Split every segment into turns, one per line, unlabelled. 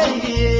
shaygii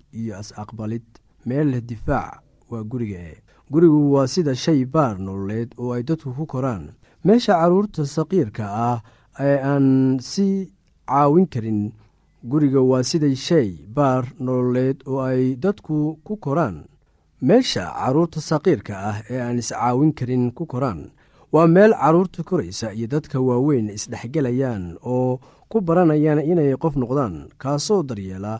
iyo as-aqbalid meel leh difaac waa guriga e gurigu waa sida shay baar nololeed oo ay dadku ku koraan. Meesha carruurta saqiirka ah ee aan si caawin karin guriga waa sida shay baar nololeed oo ay dadku ku koraan. Meesha carruurta saqiirka ah ee aan iscaawin karin ku koraan. Waa meel carruurta koraysa iyo dadka waaweyn isdhexgelayaan oo ku baranayaan inay qof noqdaan kaasoo daryeela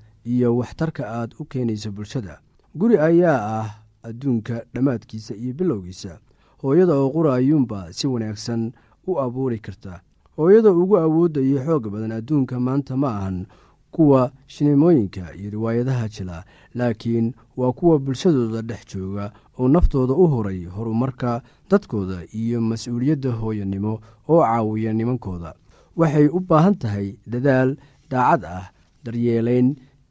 iyo waxtarka aad u keenayso bulshada. Guri ayaa ah adduunka dhammaadkiisa iyo bilowgiisa. Hooyada oo qura ayuunba si wanaagsan u abuuri karta. Hooyada ugu awoodda iyo xoog badan adduunka maanta ma ahan kuwa shineemooyinka iyo riwaayadaha jila laakiin waa kuwa bulshadooda dhex jooga oo naftooda u horay horumarka dadkooda iyo mas'uuliyadda hooyanimo oo caawiya nimankooda. Waxay u baahan tahay dadaal daacad ah daryeelayn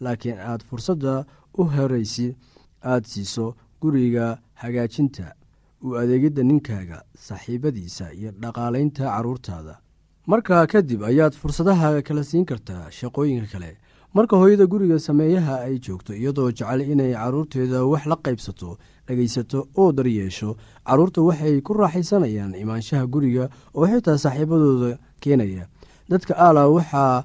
laakiin aad fursadda u horaysi aad siiso guriga hagaajinta. U adeegidda ninkaaga saaxiibadiisa iyo dhaqaalaynta carruurtaada markaa kadib ayaad fursadaha kala siin kartaa shaqooyinka kale. Marka hooyada guriga sameeyaha ay joogto iyadoo jecel inay carruurteeda wax la qaybsato dhegaysato oo daryeesho carruurta waxay ku raaxaysanayaan imaanshaha guriga oo xitaa saaxiibadooda keenaya. Dadka aala waxaa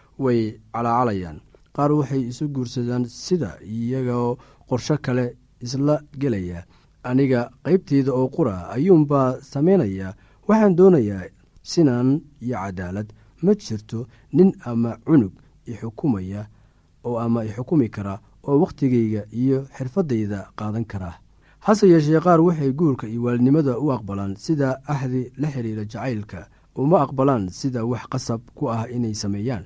way calaacalayaan qaar waxay isu guursadaan sida iyagoo qorsho kale isla gelaya. Aniga qaybteyda oo qura ayuunbaa samaynaya waxaan doonayaa sinaan iyo cadaalad. Ma jirto nin ama cunug ixukumaya oo ama ixukumi kara oo wakhtigayga iyo xirfaddayda qaadan kara. Hase yeeshee qaar waxay guurka iyo waalidnimada u aqbalaan sida axdi la xiriira jacaylka uma aqbalaan sida wax qasab ku ah inay sameeyaan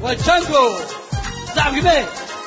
Wachango, Zamgime.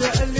Yeah.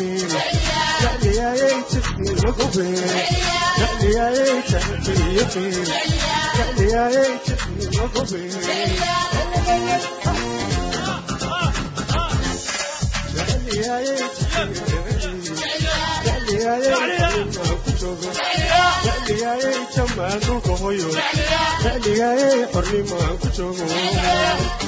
waa jango sacabkime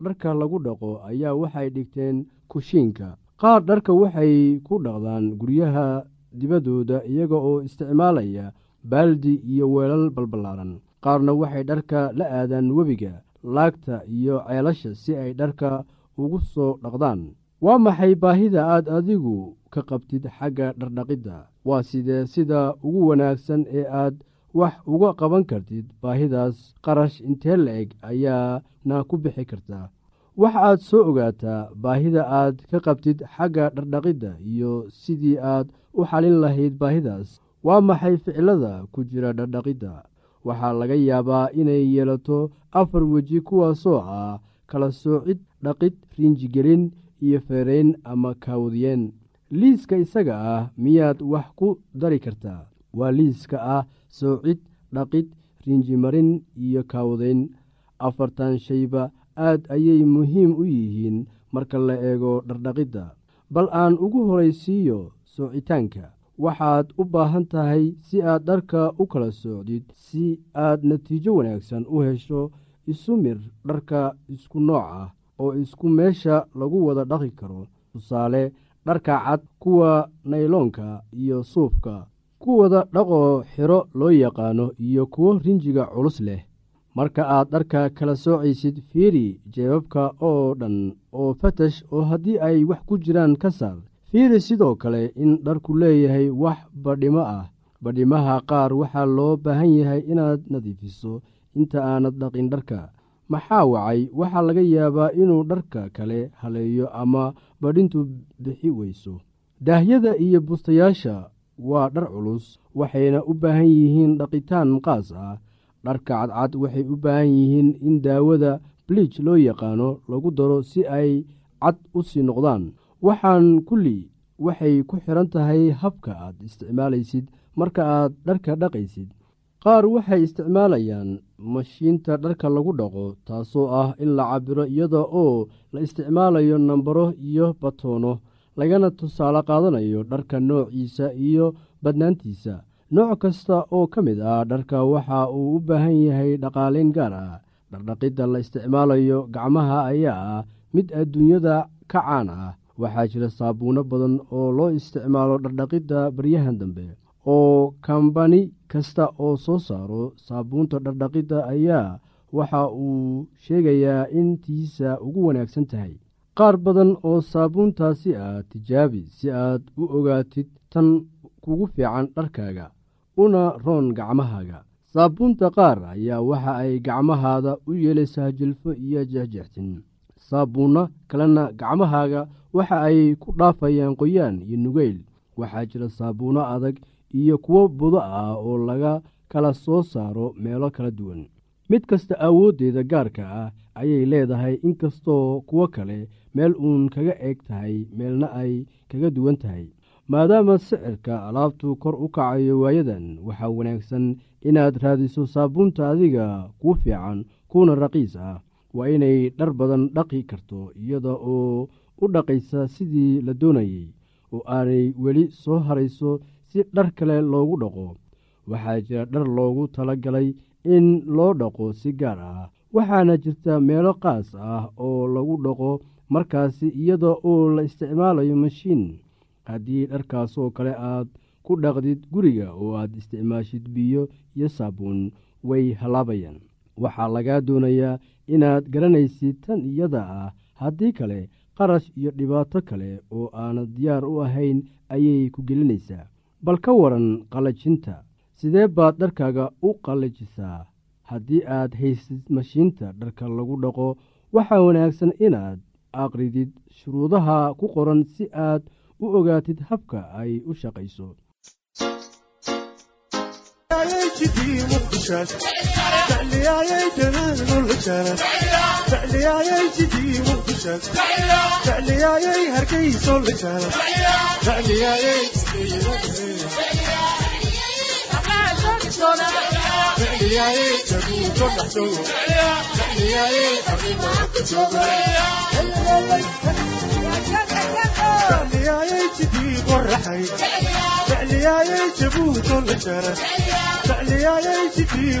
dharka lagu dhaqo ayaa waxay dhigteen kushiinka. Qaar dharka waxay ku dhaqdaan guryaha dibaddooda iyaga oo isticmaalaya baaldi iyo weelal balballaaran. Qaarna waxay dharka la aadaan webiga laagta iyo ceelasha si ay dharka ugu soo dhaqdaan. Waa maxay baahida aad adigu ka qabtid xagga dhardhaqidda? Waa sidee sida ugu wanaagsan ee aad wax uga qaban kartid baahidaas qarash intee la-eg ayaana ku bixi kartaa waxa aad soo ogaataa baahida aad ka qabtid xagga dhardhaqidda iyo sidii aad u xalin lahayd baahidaas. Waa maxay ficilada ku jira dhardhaqidda? Waxaa laga yaabaa inay yeelato afar weji kuwaasoo ah kala soocid dhaqid riinjigelin iyo feerayn ama kaawdiyeen liiska isaga ah miyaad wax ku dari kartaa? Waa liiska ah soocid dhaqid riinjimarin iyo kaawadayn. Afartan shayba aad ayay muhiim u yihiin marka la eego dhardhaqidda. Bal aan ugu horaysiiyo soocitaanka waxaad u baahan tahay si aad dharka u kala soocdid si aad natiijo wanaagsan u hesho isu mir dharka isku nooc ah oo isku meesha lagu wada dhaqi karo. Tusaale dharka cad kuwa nayloonka iyo suufka ku wada dhaqoo xiro loo yaqaano iyo kuwo rinjiga culus leh. Marka aad dharka kala soocaysid fiiri jeebabka oo dhan oo fatash oo haddii ay wax ku jiraan ka saar. Fiiri sidoo kale in dharku leeyahay wax badhimo ah. Badhimaha qaar waxaa loo baahan yahay inaad nadiifiso inta aanad dhaqin dharka. Maxaa wacay? Waxaa laga yaabaa inuu dharka kale haleeyo ama badhintu bixi weyso. Daahyada iyo bustayaasha waa dhar culus waxayna u baahan yihiin dhaqitaan qaas ah. Dharka cadcad waxay u baahan yihiin in daawada bliij loo yaqaano lagu daro si ay cad u sii noqdaan. Waxaan kulli waxay ku xidhan tahay habka aad isticmaalaysid marka aad dharka dhaqaysid. Qaar waxay isticmaalayaan mashiinta dharka lagu dhaqo taasoo ah in la cabiro iyada oo la isticmaalayo nambaro iyo batoono lagana tusaale qaadanayo dharka noociisa iyo badnaantiisa. Nooc kasta oo ka mid ah dharka waxa uu u baahan yahay dhaqaalayn gaar ah. Dhardhaqidda la isticmaalayo gacmaha ayaa ah mid adduunyada ka caan ah. Waxaa jira saabuuno badan oo loo isticmaalo dhardhaqidda baryahan dambe. Oo kambani kasta oo soo saaro saabuunta dhardhaqidda ayaa waxa uu sheegayaa in tiisa ugu wanaagsan tahay qaar badan oo saabuuntaasi ah tijaabi si aad u ogaatid tan kugu fiican dharkaaga una roon gacmahaaga. Saabuunta qaar ayaa waxa ay gacmahaada u yeelaysaa jilfo iyo jexjextin saabuunno kalena gacmahaaga waxa ay ku dhaafayaan qoyaan iyo nugeyl. Waxaa jira saabuunno adag iyo kuwo budo ah oo laga kala soo saaro meelo kala duwan mid kasta awooddeeda gaarka ah ayay leedahay inkastoo kuwo kale meel uun kaga eeg tahay meelna ay kaga duwan tahay. Maadaama sicirka alaabtu kor u kacayo waayadan waxaa wanaagsan inaad raadiso saabuunta adiga kuu fiican kuuna raqiis ah. Waa inay dhar badan dhaqi karto iyada oo u dhaqaysa sidii la doonayey oo aanay weli soo harayso si dhar kale loogu dhaqo. Waxaa jira dhar loogu tala galay in loo dhaqo si gaar ah waxaana jirta meelo qaas ah oo lagu dhaqo markaasi iyada oo la isticmaalayo mashiin. Haddii dharkaasoo kale aad ku dhaqdid guriga oo aad isticmaashid biyo iyo saabuun way hallaabayaan waxaa lagaa doonayaa inaad garanaysid tan iyada ah. Haddii kale qarash iyo dhibaato kale oo aanad diyaar u ahayn ayay ku gelinaysaa. Bal ka waran qallajinta sidee baad dharkaaga u qallajisaa haddii aad haysid mashiinta dharka lagu dhaqo waxaa wanaagsan inaad aqridid shuruudaha ku qoran si aad u ogaatid habka ay u shaqayso
jidii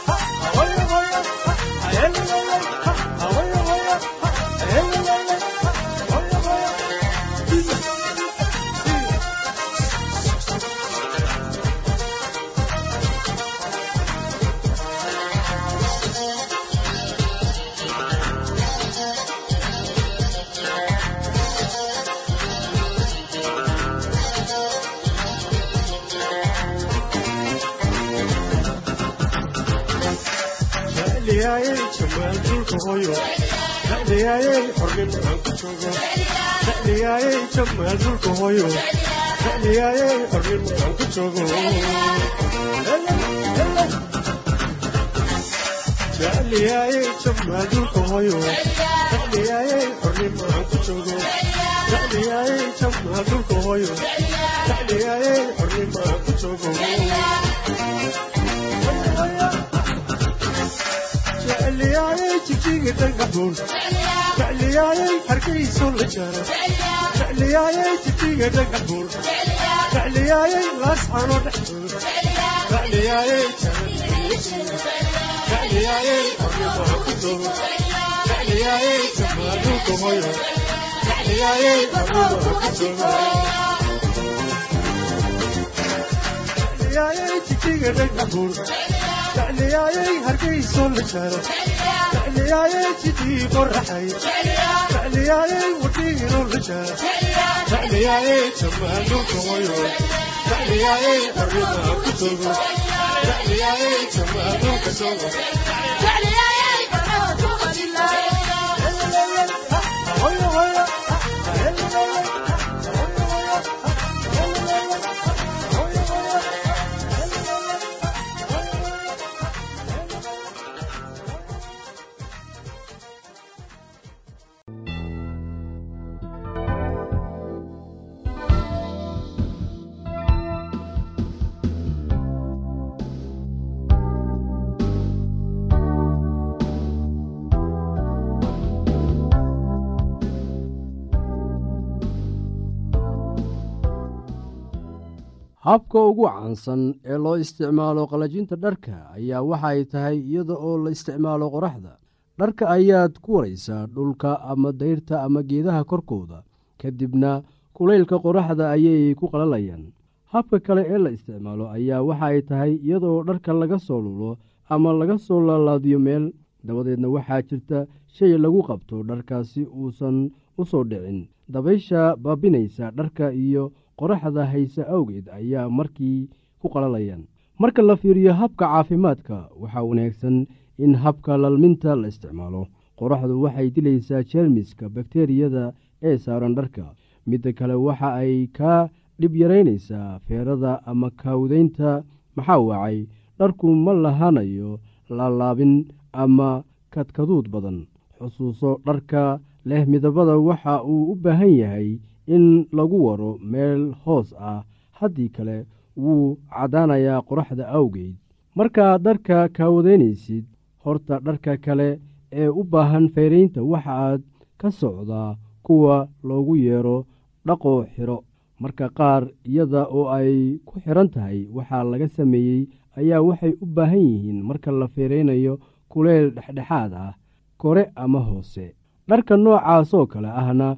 la jara jecliyaayay jabuuto dhaxsogo jecliyaayay xornimada ku ku jogo jecliyaayay jamaal dhulka hoyo jecliyaayay xornimada ku joogo jecliyaayey jabmaa dhulka hoyo jecliyaayey xornimaan ku joogo jecliyaayey jabmaa dhulka hoyo jecliyaayey xornimaan ku joogo jecliyaayey jijiga dhagaxuun jecliyaayey hargayso la jara jecliyaayey jijiga dhagaxuun jecliyaayey laascano joogo jecliyaayey jabmaa dhulka hoyo jecliyaayey xornimaan ku joogo jecliyaayey jijiga dhagaxuun jecliyaayey hargayso la jara jecliyaayey jidii qoraxay jecliyaayey wadhiino la jara jecliyaayey jabmaa dhulka hoyo jecliyaayey xornimaan ku joogo jecliyaayey jabmaa dhulka joogo hoyo hoyo
habka ugu caansan ee loo isticmaalo qalajinta dharka ayaa waxay tahay iyada oo la isticmaalo qoraxda. Dharka ayaad ku waraysaa dhulka ama dayrta ama geedaha korkooda kadibna kulaylka qoraxda ayay ku qalalayaan. Habka kale ee la isticmaalo ayaa waxay tahay iyadaoo dharka laga soo lulo ama laga soo laalaadiyo meel. Dabadeedna waxaa jirta shay lagu qabto dharkaasi uusan u soo dhicin. Dabaysha baabinaysa dharka iyo qoraxda hayse awgeed ayaa markii ku qalalayaan. Marka la fiiriyo habka caafimaadka waxaa wanaagsan in habka lalminta la isticmaalo. Qoraxdu waxay dilaysaa jeermiska bakteriyada ee saaran dharka. Midda kale waxa ay kaa dhib yaraynaysaa feerada ama kaawdaynta maxaa wacay dharku ma lahaanayo laalaabin ama kadkaduud badan. Xusuuso dharka leh midabada waxa uu u baahan yahay in lagu waro meel hoos ah haddii kale wuu caddaanayaa qoraxda awgeed. Markaad dharka kaawadaynaysid horta dharka kale ee u baahan fayraynta waxaaad ka socdaa kuwa loogu yeero dhaqoo xidho marka qaar iyada oo ay ku xidhan tahay waxaa laga sameeyey ayaa waxay u baahan yihiin marka la fayraynayo kuleyl dhexdhexaad ah kore ama hoose. Dharka noocaasoo kale ahna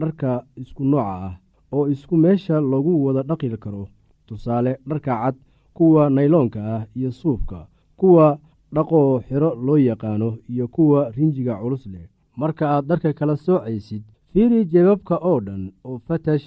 dharka isku nooca ah oo isku meesha lagu wada dhaqi karo. Tusaale dharka cad kuwa nayloonka ah iyo suufka kuwa dhaqoo xiro loo yaqaano iyo kuwa rinjiga culus leh. Marka aad dharka kala soocaysid fiiri jebabka oo dhan oo fatash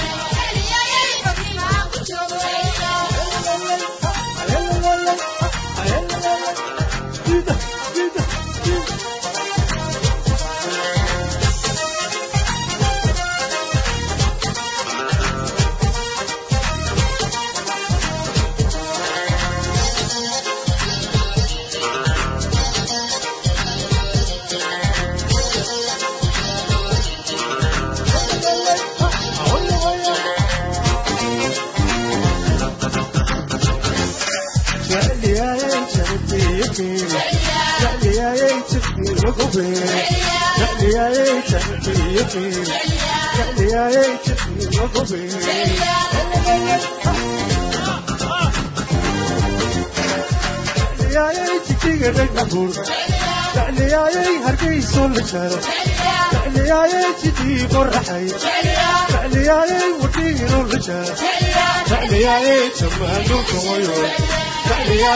hargeyso la jara jecliyaayay jidii qoraxay jecliyaayay wadhiino la jara jecliyaayay jamaanuka Oh, yeah.